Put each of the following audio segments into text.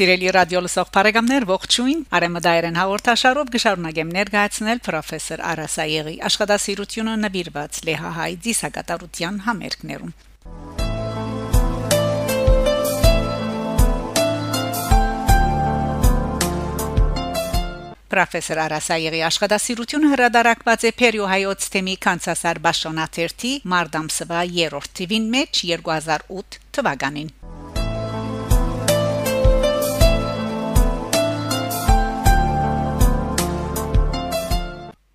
Սիրելի ռադիո լսող բարեկամներ, ողջույն։ Արեմդայերեն հաղորդաշարով գշարունակեմ ներկայացնել պրոֆեսոր Արասայեգի աշխատասիրությունը նվիրված լեհահայ դիսակատարության համերգներում։ Պրոֆեսոր Արասայեգի աշխատասիրությունը հրադարակված է Փերիո հայոց թեմի կանցասար Բաշոնաթերթի Մարտամսվա 3-րդ թվին մեջ 2008 թվականին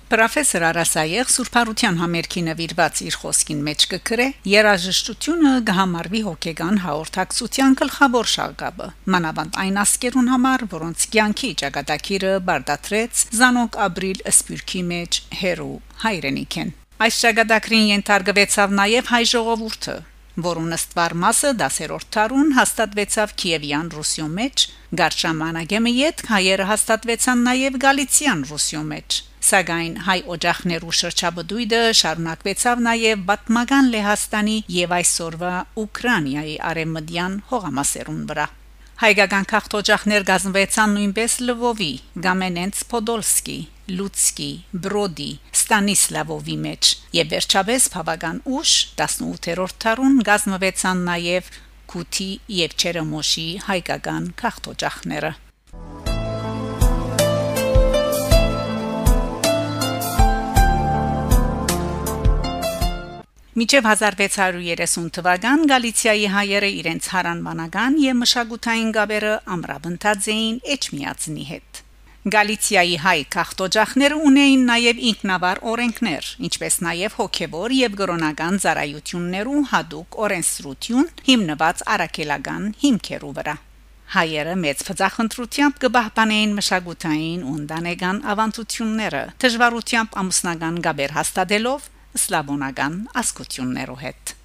Պրոֆեսոր Արասայեղ Սուրբարության համերգի նվիրված իր խոսքին մեջ կգրե երաժշտությունը կհամարվի հոգեգան հաղորդակցության գլխավոր շաղկապը մանավանդ այն ասկերուն համար որոնց կյանքի ճակատագիրը բարդատրեց Զանոկ ապրիլ սպյուրքի մեջ հերու հայրենիքեն այս ճակատագրին ենթարկվեցավ նաև հայ ժողովուրդը որոնց ստվար մասը 10-րդ դարուն հաստատվեցավ Կիևյան Ռուսիո մեջ, Գարշամանագեմը յետ հայերը հաստատվեցան նաև Գալիցիան Ռուսիո մեջ սակայն հայ օջախներու շրջաբդույդը շարունակվեցավ նաև Բաթմագան Լեհաստանի եւ այսօրվա Ուկրաինայի արեմդյան հողամասերուն վրա Հայկական քաղաքոջախներ գազմվեցան նույնպես Լվովի, Գամենենց Պոդոլսկի, Լուցկի, Բրոդի, Ստանիսլավովի մեջ եւ վերջապես բավական ուշ 18-րդ դարուն գազմվեցան նաև Կուտի եւ Չերեմոշի հայկական քաղաքոջախները Միջև 1630 թվական Գալիցիայի հայերը իրենց հարանմանական եւ մշակութային գաբերը ամրապնդած էին Էջմիածնի հետ։ Գալիցիայի հայ քաղաքտոջախները ունեին նաև ինքնավար օրենքներ, ինչպես նաև հոգեվոր եւ գրոնական ծառայություններու հadoop օրենսդրություն հիմնված արաքելական հիմքերու վրա։ Հայերը մեծ փծախնդրությամբ կբահբանեին մշակութային ու ընտանեկան ավանդությունները, դժվարությամբ ամուսնական գաբեր հաստատելով սլավոնական ասկություններով հետ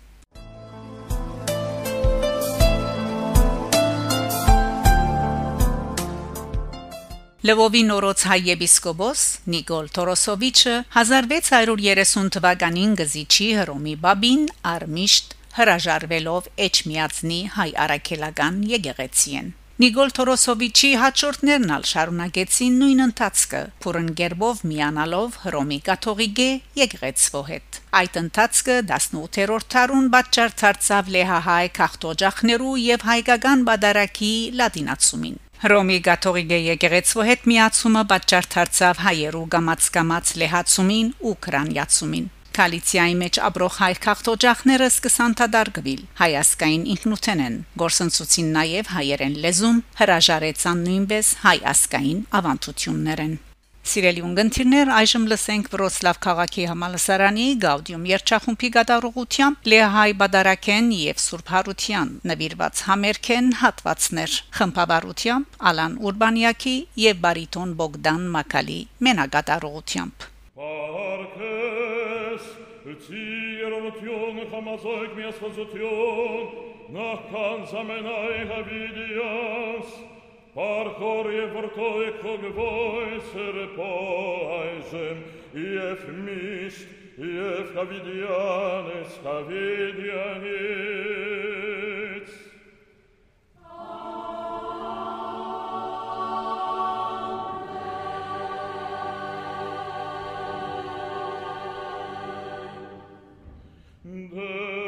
Լևովի նորոց հայ եպիսկոպոս Նիկոլ Տորոսովիչը 1630 թվականին գզիչի Հռոմի Բաբին արմիշտ հրաժարվելով Էջմիածնի հայ արաքելական եկեղեցին Նիգոլ Թորոսովիչի հաջորդներն ալ շարունակեցին նույն ընթացքը, փորընկերբով միանալով Հռոմի կաթողիկե եկեղեցվո հետ։ Այդ ընթացքը 18-րդ դարուն պատճառ դարձավ լեհահայ քաղտոջախներու եւ հայկական բադարակի լատինացումին։ Հռոմի Գաթողիկե եկեղեցու հետ միացումը պատճառ դարձավ հայերու գամած-գամած լեհացումին ու քրանյացումին։ Կալիցիայի մեջ ապրող հայ քաղաքտոջախները սկսան տադարգվել հայասկային ինքնութենեն գործընծուցին նաև հայերեն լեզուն հրաժարեցան նույնպես հայ ասկային ավանդություններեն Սիրելի ունգընտիրներ այժմ լսենք Վրոցլավ քաղաքի համալսարանի Գաուդիում երչախումբի գդարողությամբ Լեհայ Բադարակեն եւ Սուրբ Հարության նվիրված համերգեն հատվածներ խմբավարությամբ Ալան Ուրբանյակի եւ բարիտոն Բոգդան Մակալի մենագդարողությամբ Zieren und Jungen haben als Eug mir von so Tion, nach Kansamena in Havidias, par corje vrtoj kog voj se repojžem. The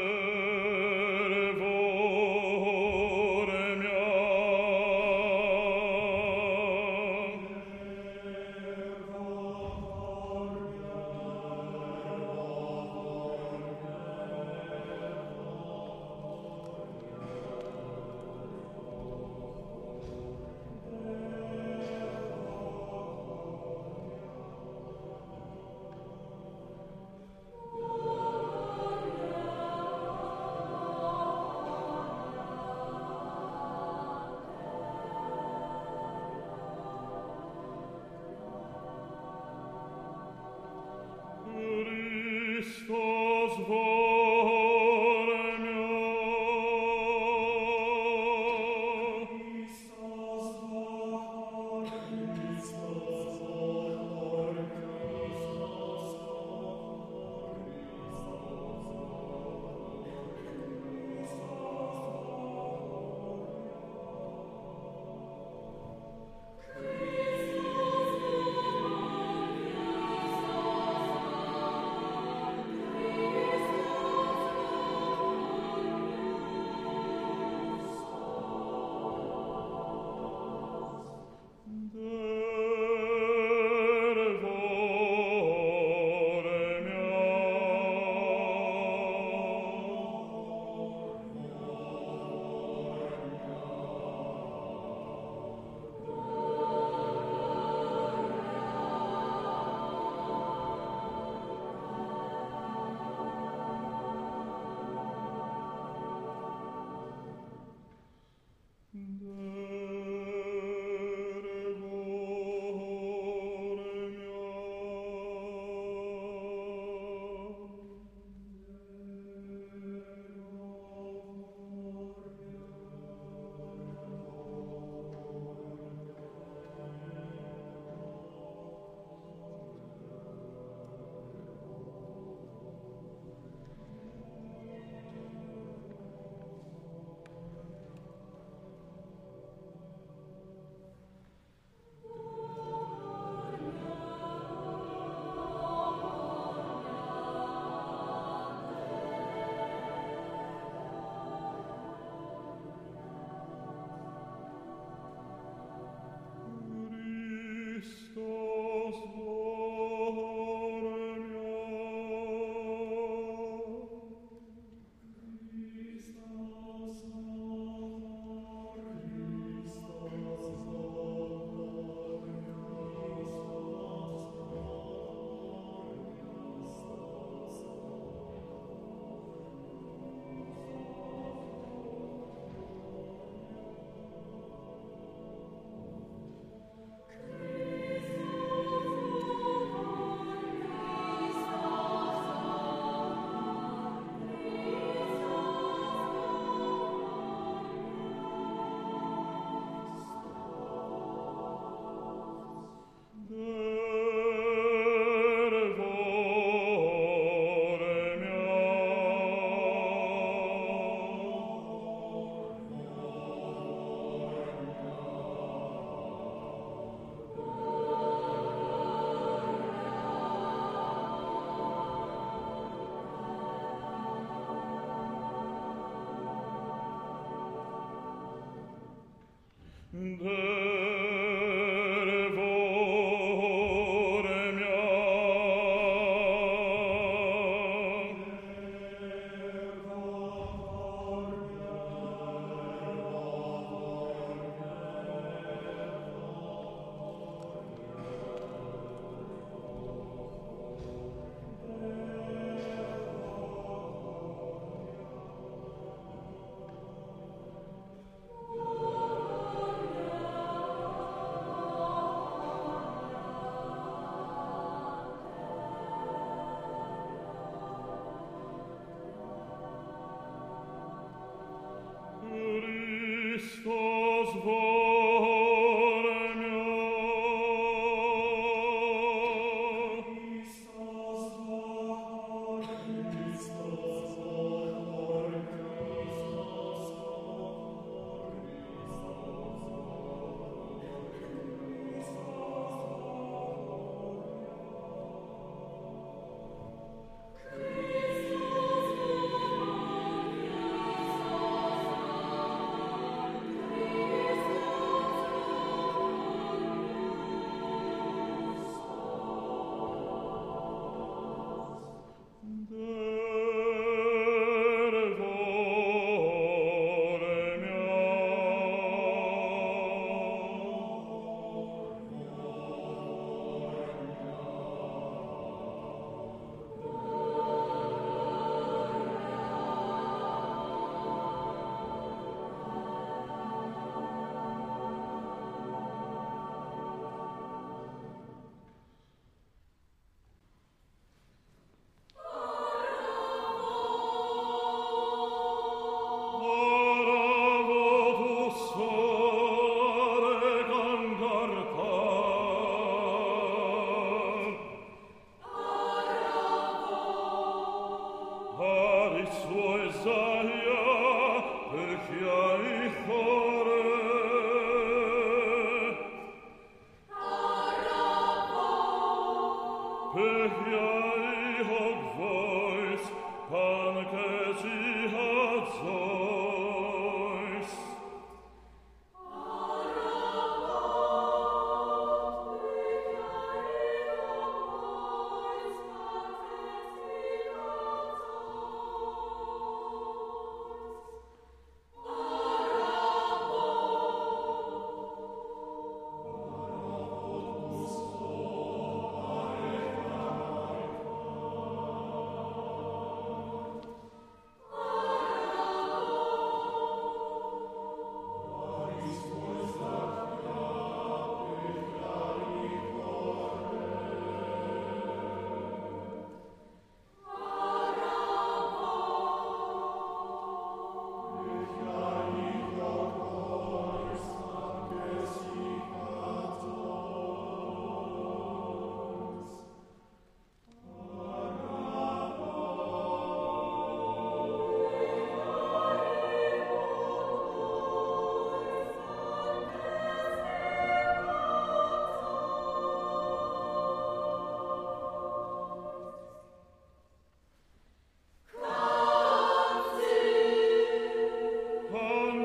was.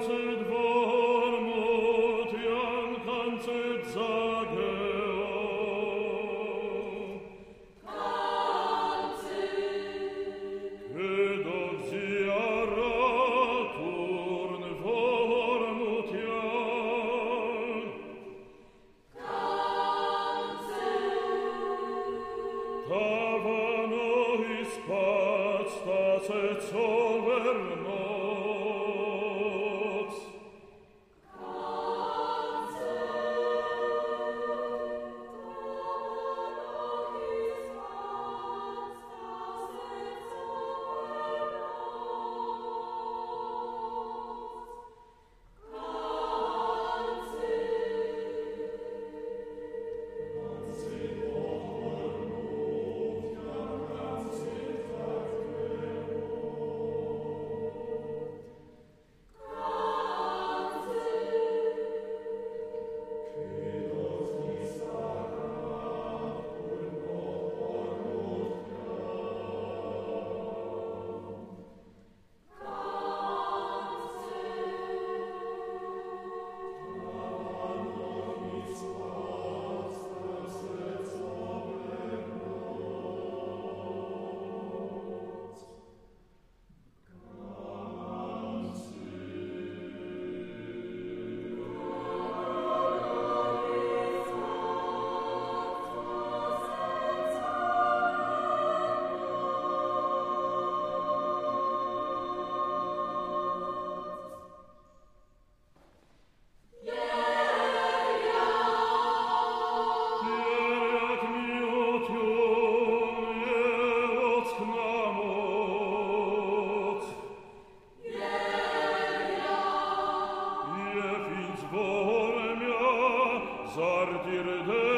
Rosen Sardire de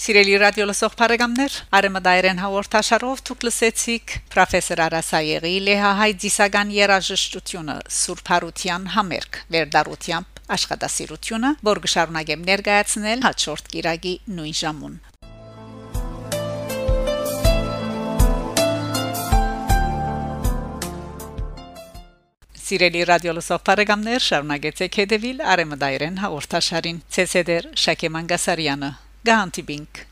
Սիրելի ռադիո լսող բարեկամներ, Արեմդայրեն հաղորդաշարով դուք լսեցիք պրոֆեսոր Արասայեգի Լեհահայ դիսական երաժշտությունը Սուրբ Հարության համերգ վերդարությամբ աշխատասիրությունը, որ գշարունակեմ ներկայացնել հաջորդ կիրագի նույն ժամուն։ Սիրելի ռադիո լսող բարեկամներ, շարունակեցեք հետևել Արեմդայրեն հաղորդաշարին։ Ցեսեդեր Շակե Մանգասարյանը Garantiebank.